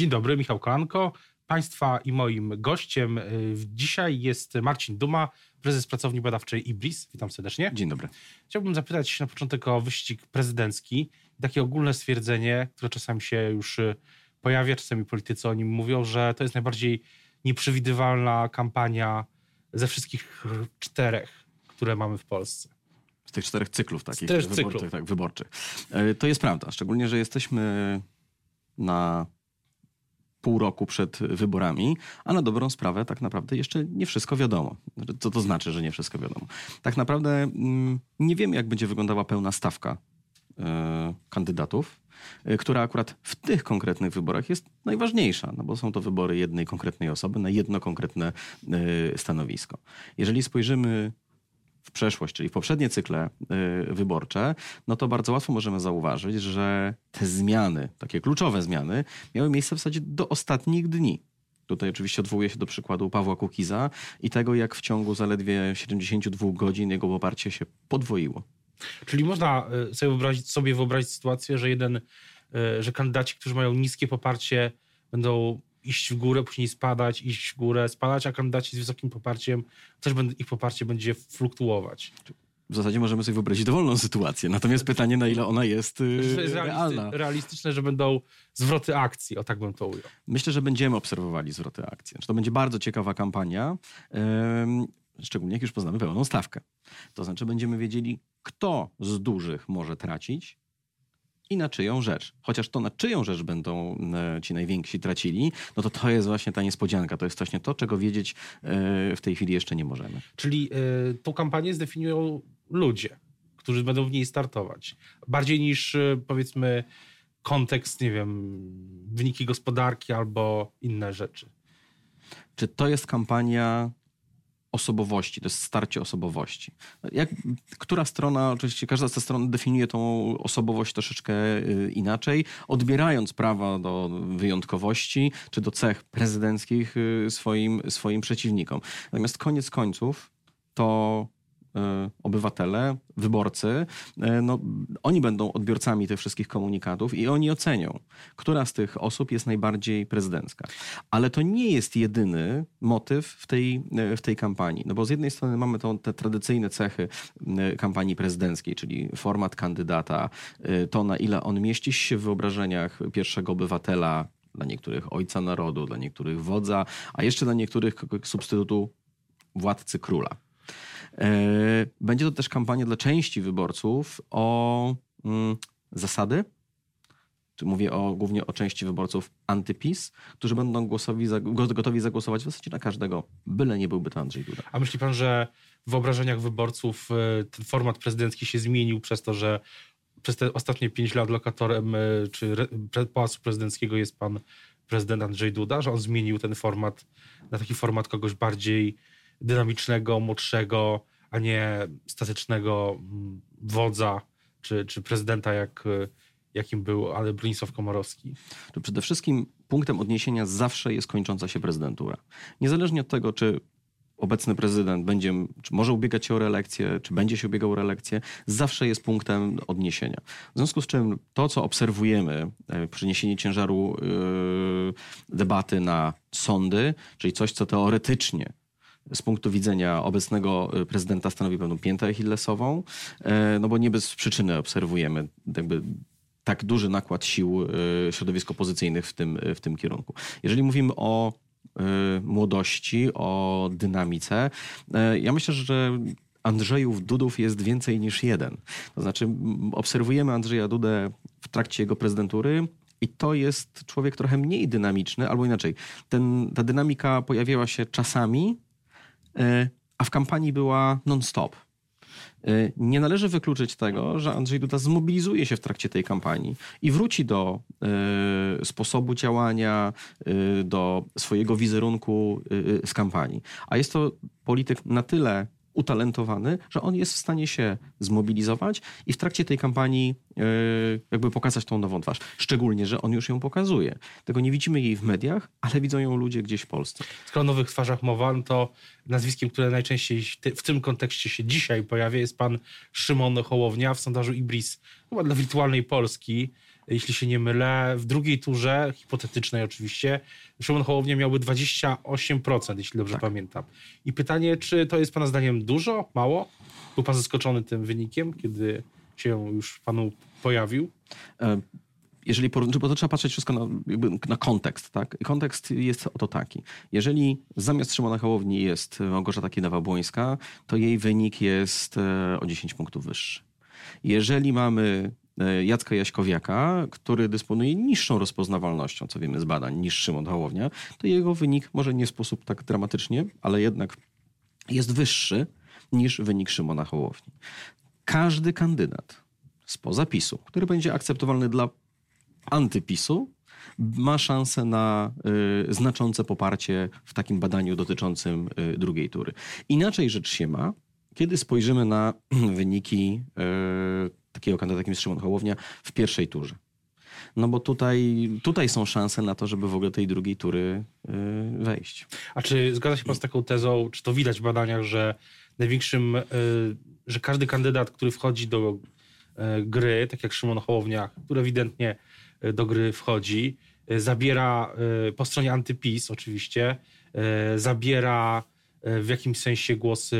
Dzień dobry, Michał Kolanko. Państwa i moim gościem y, dzisiaj jest Marcin Duma, prezes pracowni badawczej IBRIS. Witam serdecznie. Dzień dobry. Chciałbym zapytać na początek o wyścig prezydencki. Takie ogólne stwierdzenie, które czasami się już y, pojawia, czasami politycy o nim mówią, że to jest najbardziej nieprzewidywalna kampania ze wszystkich czterech, które mamy w Polsce. Z tych czterech cyklów takich Też wyborczych, cyklów. tak, wyborczych. E, To jest prawda, szczególnie, że jesteśmy na pół roku przed wyborami, a na dobrą sprawę tak naprawdę jeszcze nie wszystko wiadomo. Znaczy, Co to znaczy, że nie wszystko wiadomo? Tak naprawdę mm, nie wiemy, jak będzie wyglądała pełna stawka e, kandydatów, e, która akurat w tych konkretnych wyborach jest najważniejsza, no bo są to wybory jednej konkretnej osoby na jedno konkretne e, stanowisko. Jeżeli spojrzymy w przeszłość, czyli w poprzednie cykle y, wyborcze, no to bardzo łatwo możemy zauważyć, że te zmiany, takie kluczowe zmiany, miały miejsce w zasadzie do ostatnich dni. Tutaj oczywiście odwołuję się do przykładu Pawła Kukiza i tego, jak w ciągu zaledwie 72 godzin jego poparcie się podwoiło. Czyli można y, sobie wyobrazić, sobie wyobrazić sytuację, że jeden, y, że kandydaci, którzy mają niskie poparcie, będą iść w górę, później spadać, iść w górę, spadać, a kandydaci z wysokim poparciem, też ich poparcie będzie fluktuować. W zasadzie możemy sobie wyobrazić dowolną sytuację, natomiast pytanie, na ile ona jest, y, jest realna. realisty, realistyczne, że będą zwroty akcji, o tak bym to ujął. Myślę, że będziemy obserwowali zwroty akcji. Że to będzie bardzo ciekawa kampania, szczególnie jak już poznamy pełną stawkę. To znaczy będziemy wiedzieli, kto z dużych może tracić i na czyją rzecz. Chociaż to, na czyją rzecz będą e, ci najwięksi tracili, no to to jest właśnie ta niespodzianka. To jest właśnie to, czego wiedzieć e, w tej chwili jeszcze nie możemy. Czyli y, tą kampanię zdefiniują ludzie, którzy będą w niej startować. Bardziej niż powiedzmy kontekst, nie wiem, wyniki gospodarki albo inne rzeczy. Czy to jest kampania osobowości, to jest starcie osobowości. Jak, która strona, oczywiście każda z tych stron definiuje tą osobowość troszeczkę y, inaczej, odbierając prawa do wyjątkowości czy do cech prezydenckich y, swoim, swoim przeciwnikom. Natomiast koniec końców to obywatele, wyborcy, y, no, oni będą odbiorcami tych wszystkich komunikatów i oni ocenią, która z tych osób jest najbardziej prezydencka. Ale to nie jest jedyny motyw w tej, y, w tej kampanii. No bo z jednej strony mamy tą, te tradycyjne cechy kampanii prezydenckiej, czyli format kandydata, to na ile on mieści się w wyobrażeniach pierwszego obywatela, dla niektórych ojca narodu, dla niektórych wodza, a jeszcze dla niektórych substytutu władcy króla. E, Będzie to też kampania dla części wyborców o mm, zasady. Mówię o, głównie o części wyborców antypis, którzy będą głosowi, gotowi zagłosować w zasadzie na każdego, byle nie byłby to Andrzej Duda. A myśli pan, że w wyobrażeniach wyborców y, ten format prezydencki się zmienił przez to, że przez te ostatnie pięć lat lokatorem y, czy re, Pałacu Prezydenckiego jest pan prezydent Andrzej Duda, że on zmienił ten format na taki format kogoś bardziej dynamicznego, młodszego, a nie statycznego wodza czy, czy prezydenta, jak, jakim był ale Bronisław Komorowski. To przede wszystkim punktem odniesienia zawsze jest kończąca się prezydentura. Niezależnie od tego, czy obecny prezydent będzie, czy może ubiegać się o reelekcję, czy będzie się ubiegał o reelekcję, zawsze jest punktem odniesienia. W związku z czym to, co obserwujemy, e, przeniesienie ciężaru e, debaty na sądy, czyli coś, co teoretycznie z punktu widzenia obecnego e, prezydenta stanowi pewną piętę achillesową, e, no bo nie bez przyczyny obserwujemy jakby tak duży nakład sił e, środowisk opozycyjnych w tym, w tym kierunku. Jeżeli mówimy o e, młodości, o dynamice, e, ja myślę, że Andrzejów Dudów jest więcej niż jeden. To znaczy obserwujemy Andrzeja Dudę w trakcie jego prezydentury i to jest człowiek trochę mniej dynamiczny, albo inaczej. Ten, ta dynamika pojawiała się czasami, a w kampanii była non-stop. E, Nie należy wykluczyć tego, że Andrzej Duda zmobilizuje się w trakcie tej kampanii i wróci do e, sposobu działania, e, do swojego wizerunku e, z kampanii. A jest to polityk na tyle utalentowany, że on jest w stanie się zmobilizować i w trakcie tej kampanii e, jakby pokazać tą nową twarz. Szczególnie, że on już ją pokazuje. Tego nie widzimy jej w mediach, ale widzą ją ludzie gdzieś w Polsce. Skoro o nowych twarzach mowa, no to nazwiskiem, które najczęściej w tym kontekście się dzisiaj pojawia, jest pan Szymon Hołownia w sondażu Ibris, chyba dla wirtualnej Polski. Jeśli się nie mylę. W drugiej turze, hipotetycznej oczywiście, Szymon Hołownia miałby 28%, jeśli dobrze tak. pamiętam. I pytanie, czy to jest Pana zdaniem dużo, mało? Był Pan zaskoczony tym wynikiem, kiedy się już Panu pojawił? E, jeżeli bo to trzeba patrzeć wszystko na, na, kontekst, tak? Kontekst jest oto taki. Jeżeli zamiast Szymona Hołowni jest Małgorzata Kidawa-Błońska, to jej wynik jest e, o 10 punktów wyższy. Jeżeli mamy Jacka Jaśkowiaka, który dysponuje niższą rozpoznawalnością, co wiemy z badań, niż Szymon Hołownia, to jego wynik może nie w sposób tak dramatycznie, ale jednak jest wyższy niż wynik Szymona Hołowni. Każdy kandydat spoza PiSu, który będzie akceptowalny dla antypisu, ma szansę na y, znaczące poparcie w takim badaniu dotyczącym y, drugiej tury. Inaczej rzecz się ma, kiedy spojrzymy na wyniki y, takiego kandydata, jakim jest Szymon Hołownia, w pierwszej turze. No bo tutaj, tutaj są szanse na to, żeby w ogóle tej drugiej tury y, wejść. A czy zgadza się pan z taką tezą, czy to widać w badaniach, że największym, y, że każdy kandydat, który wchodzi do y, gry, tak jak Szymon Hołownia, który ewidentnie do gry wchodzi, zabiera po stronie antypis oczywiście, zabiera w jakimś sensie głosy,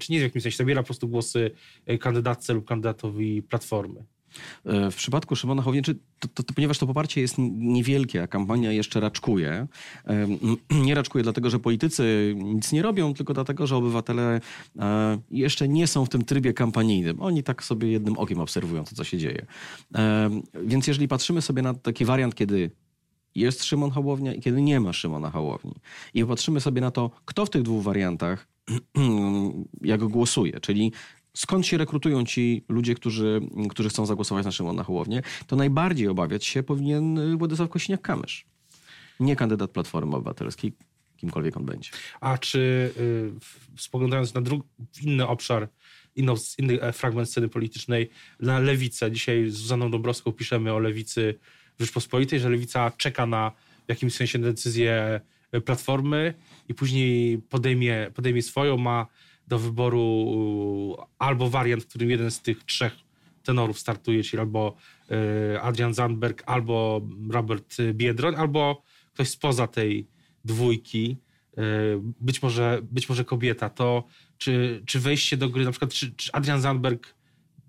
czy nie w jakimś sensie, zabiera po prostu głosy kandydatce lub kandydatowi Platformy. E, w przypadku Szymona Hołowni, to, to, to, ponieważ to poparcie jest niewielkie, a kampania jeszcze raczkuje, nie raczkuje dlatego, że politycy nic nie robią, tylko dlatego, że obywatele e, jeszcze nie są w tym trybie kampanijnym. Oni tak sobie jednym okiem obserwują to, co się dzieje. E, więc jeżeli patrzymy sobie na taki wariant, kiedy jest Szymon Hołownia i kiedy nie ma Szymona Hołowni i popatrzymy sobie na to, kto w tych dwóch wariantach jak głosuje, czyli skąd się rekrutują ci ludzie, którzy, którzy chcą zagłosować na Szymona Hołownię, to najbardziej obawiać się powinien Władysław Kosiniak-Kamysz. Nie kandydat Platformy Obywatelskiej, kimkolwiek on będzie. A czy y, spoglądając na inny obszar, inną, inny e, fragment sceny politycznej, na lewicę, dzisiaj z Zuzaną Dąbrowską piszemy o lewicy Rzeczpospolitej, że lewica czeka na w jakimś sensie decyzję e, Platformy i później podejmie, podejmie swoją, ma do wyboru albo wariant, w którym jeden z tych trzech tenorów startuje, czyli albo e, Adrian Zandberg, albo Robert Biedroń, albo ktoś spoza tej dwójki, e, być może, być może kobieta, to czy, czy wejście do gry, na przykład czy, czy Adrian Zandberg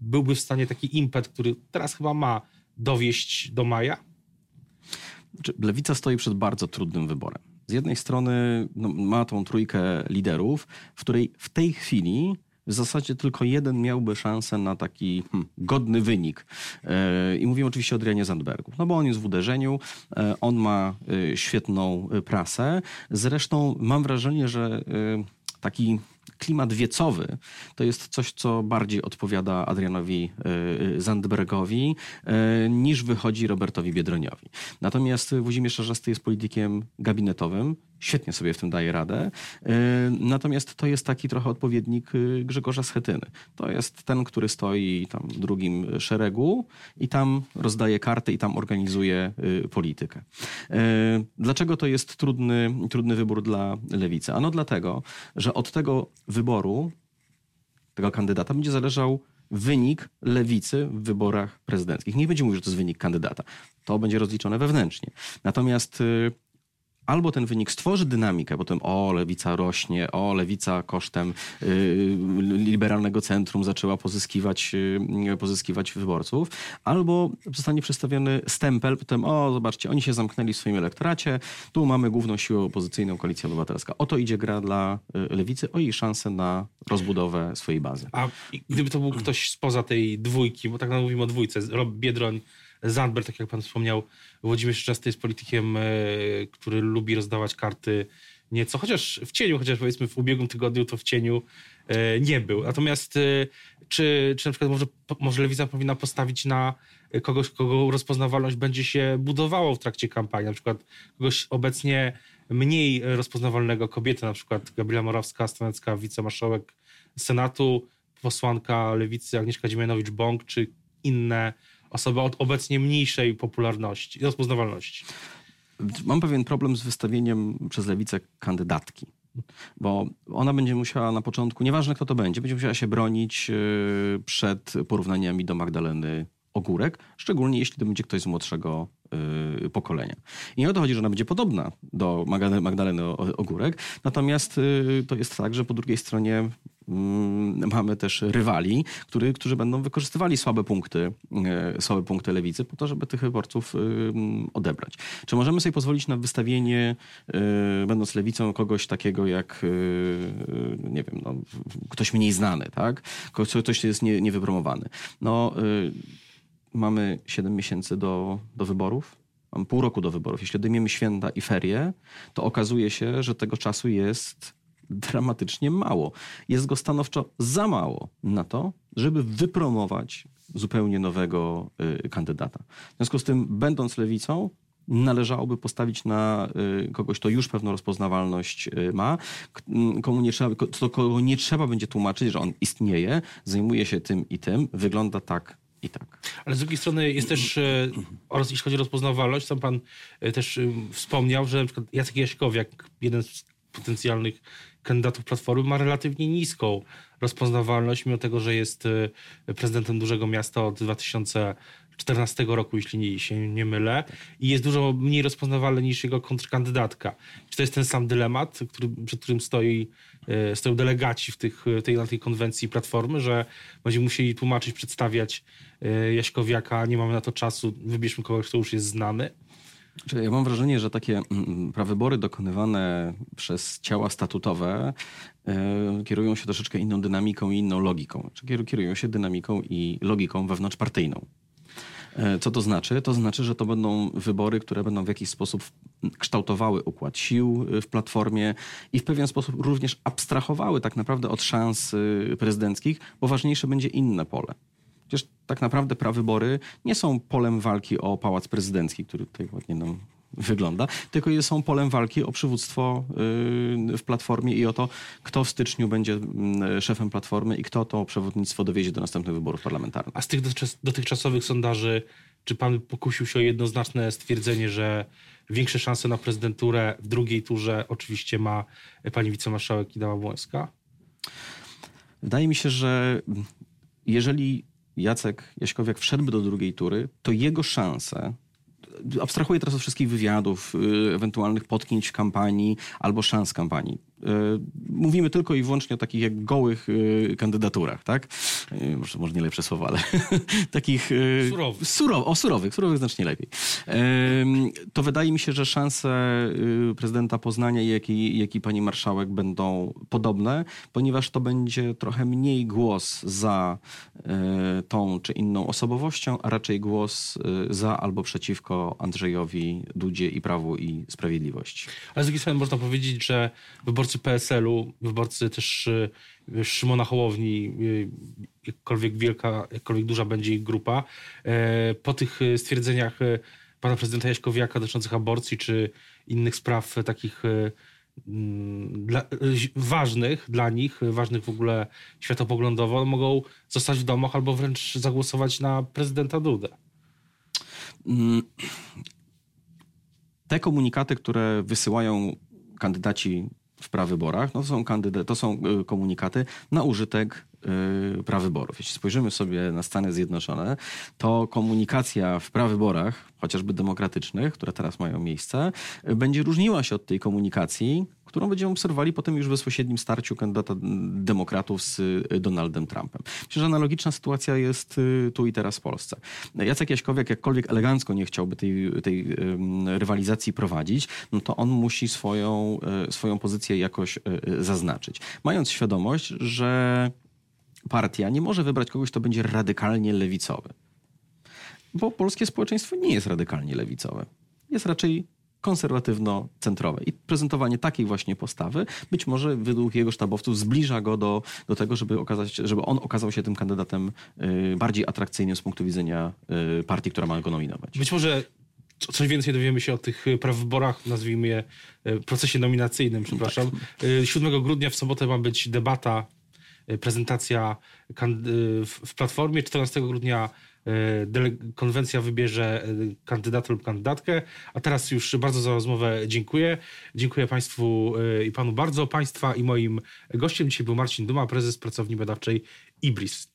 byłby w stanie taki impet, który teraz chyba ma, dowieść do maja? Lewica stoi przed bardzo trudnym wyborem. Z jednej strony no, ma tą trójkę liderów, w której w tej chwili w zasadzie tylko jeden miałby szansę na taki hmm, godny wynik. Yy, I mówimy oczywiście o Adrianie Zandbergu. No bo on jest w uderzeniu, yy, on ma yy, świetną prasę. Zresztą mam wrażenie, że taki klimat wiecowy to jest coś, co bardziej odpowiada Adrianowi y, y, Zandbergowi y, niż wychodzi Robertowi Biedroniowi. Natomiast Włodzimierz Czarzasty jest politykiem gabinetowym, świetnie sobie w tym daje radę. Natomiast to jest taki trochę odpowiednik Grzegorza Schetyny. To jest ten, który stoi tam w drugim szeregu i tam rozdaje karty i tam organizuje politykę. Dlaczego to jest trudny, trudny wybór dla lewicy? Ano dlatego, że od tego wyboru tego kandydata będzie zależał wynik lewicy w wyborach prezydenckich. Nie będzie mówił, że to jest wynik kandydata. To będzie rozliczone wewnętrznie. Natomiast y, albo ten wynik stworzy dynamikę, potem o, lewica rośnie, o, lewica kosztem y, liberalnego centrum zaczęła pozyskiwać, y, pozyskiwać wyborców, albo zostanie przedstawiony stempel, potem o, zobaczcie, oni się zamknęli w swoim elektoracie, tu mamy główną siłę opozycyjną, Koalicja Obywatelska. Oto idzie gra dla y, lewicy o jej szansę na rozbudowę swojej bazy. A gdyby to był ktoś spoza tej dwójki, bo tak mówimy o dwójce, Biedroń, Zandberg, tak jak pan wspomniał, Włodzimierz często jest politykiem, e, który lubi rozdawać karty nieco, chociaż w cieniu, chociaż powiedzmy w ubiegłym tygodniu to w cieniu e, nie był. Natomiast e, czy, czy na przykład może, może Lewica powinna postawić na kogoś, kogo rozpoznawalność będzie się budowało w trakcie kampanii, na przykład kogoś obecnie mniej rozpoznawalnego kobiety, na przykład Gabriela Morawska, Stanecka, wicemarszałek Senatu, posłanka Lewicy Agnieszka Dziemianowicz-Bąk, czy inne osoby od obecnie mniejszej popularności, rozpoznawalności. Mam pewien problem z wystawieniem przez lewicę kandydatki. Bo ona będzie musiała na początku, nieważne kto to będzie, będzie musiała się bronić y, przed porównaniami do Magdaleny Ogórek, szczególnie jeśli to będzie ktoś z młodszego pokolenia. I nie o to chodzi, że ona będzie podobna do Magdaleny, Ogórek, natomiast y, to jest tak, że po drugiej stronie mm, mamy też rywali, który, którzy będą wykorzystywali słabe punkty, y, słabe punkty lewicy po to, żeby tych wyborców odebrać. Czy możemy sobie pozwolić na wystawienie, będąc lewicą, kogoś takiego jak, nie wiem, no, ktoś mniej znany, tak? Ktoś jest nie, niewypromowany. No, mamy 7 miesięcy do, do wyborów, mamy pół roku do wyborów. Jeśli odejmiemy święta i ferie, to okazuje się, że tego czasu jest dramatycznie mało. Jest go stanowczo za mało na to, żeby wypromować zupełnie nowego y, kandydata. W związku z tym, będąc lewicą, należałoby postawić na y, kogoś, kto już pewną rozpoznawalność y, ma, komu nie trzeba, kogo nie trzeba będzie tłumaczyć, że on istnieje, zajmuje się tym i tym, wygląda tak i tak. Ale z drugiej strony jest też, e, oraz jeśli chodzi o rozpoznawalność, sam pan e, też e, wspomniał, że na przykład Jacek Jaśkowiak, jeden z potencjalnych kandydatów Platformy, ma relatywnie niską rozpoznawalność, mimo tego, że jest prezydentem dużego miasta od 2014 roku, jeśli się nie mylę, i jest dużo mniej rozpoznawalny niż jego kontrkandydatka. Czy to jest ten sam dylemat, który, przed którym stoi E, stoją delegaci w tych, tej, na tej konwencji Platformy, że będziemy musieli tłumaczyć, przedstawiać e, Jaśkowiaka, nie mamy na to czasu, wybierzmy kogoś, kto już jest znany. Ja mam wrażenie, że takie mm, prawybory dokonywane przez ciała statutowe e, kierują się troszeczkę inną dynamiką i inną logiką. Czy kierują się dynamiką i logiką wewnątrzpartyjną. E, co to znaczy? To znaczy, że to będą wybory, które będą w jakiś sposób kształtowały układ sił e, w platformie i w pewien sposób również abstrahowały tak naprawdę od szans e, prezydenckich, bo ważniejsze będzie inne pole. Przecież tak naprawdę prawybory nie są polem walki o pałac prezydencki, który tutaj ładnie nam wygląda, tylko są polem walki o przywództwo y, w Platformie i o to, kto w styczniu będzie mm, szefem Platformy i kto to przewodnictwo dowiezie do następnych wyborów parlamentarnych. A z tych dotychczasowych sondaży, czy pan pokusił się o jednoznaczne stwierdzenie, że większe szanse na prezydenturę w drugiej turze oczywiście ma pani wicemarszałek Idała Błońska? Wydaje mi się, że jeżeli Jacek Jaśkowiak wszedłby do drugiej tury, to jego szanse abstrahuję teraz od wszystkich wywiadów, y, ewentualnych potknięć w kampanii albo szans kampanii. Y, mówimy tylko i wyłącznie o takich jak gołych y, kandydaturach, tak? Może, może nie lepsze słowa, ale takich... Surowych. Surow, o, surowych, surowych znacznie lepiej. To wydaje mi się, że szanse prezydenta Poznania, jak i, jak i pani marszałek będą podobne, ponieważ to będzie trochę mniej głos za tą czy inną osobowością, a raczej głos za albo przeciwko Andrzejowi Dudzie i Prawu i Sprawiedliwości. Ale z drugiej strony można powiedzieć, że wyborcy PSL-u, wyborcy też y, Szymona Hołowni, y, jakkolwiek wielka, jakkolwiek duża będzie ich grupa, e, po tych stwierdzeniach e, pana prezydenta Jaśkowiaka dotyczących aborcji czy innych spraw takich e, mm, dla, ważnych dla nich, ważnych w ogóle światopoglądowo, mogą zostać w domach albo wręcz zagłosować na prezydenta Dudę. Mm, te komunikaty, które wysyłają kandydaci w prawyborach, no to są, kandyda- to są y, komunikaty na użytek prawyborów. Jeśli spojrzymy sobie na Stany Zjednoczone, to komunikacja w prawyborach, chociażby demokratycznych, które teraz mają miejsce, będzie różniła się od tej komunikacji, którą będziemy obserwowali potem już w bezpośrednim starciu kandydata demokratów z y, Donaldem Trumpem. Myślę, że analogiczna sytuacja jest y, tu i teraz w Polsce. Jacek Jaśkowiak jakkolwiek elegancko nie chciałby tej, tej rywalizacji prowadzić, no to on musi swoją, y, swoją pozycję jakoś zaznaczyć. Mając świadomość, że partia nie może wybrać kogoś, kto będzie radykalnie lewicowy. Bo polskie społeczeństwo nie jest radykalnie lewicowe. Jest raczej konserwatywno-centrowe. I prezentowanie takiej właśnie postawy być może według jego sztabowców zbliża go do, do tego, żeby, okazać, żeby on okazał się tym kandydatem y, bardziej atrakcyjnym z punktu widzenia y, partii, która ma go nominować. Być może coś więcej dowiemy się o tych prawyborach, nazwijmy je y, procesie nominacyjnym, przepraszam. Tak. 7 grudnia w sobotę ma być debata, prezentacja w Platformie. 14 grudnia E, konwencja wybierze kandydata lub kandydatkę. A teraz już bardzo za rozmowę dziękuję. Dziękuję Państwu i Panu bardzo. Państwa i moim gościem dzisiaj był Marcin Duma, prezes pracowni badawczej IBRIS.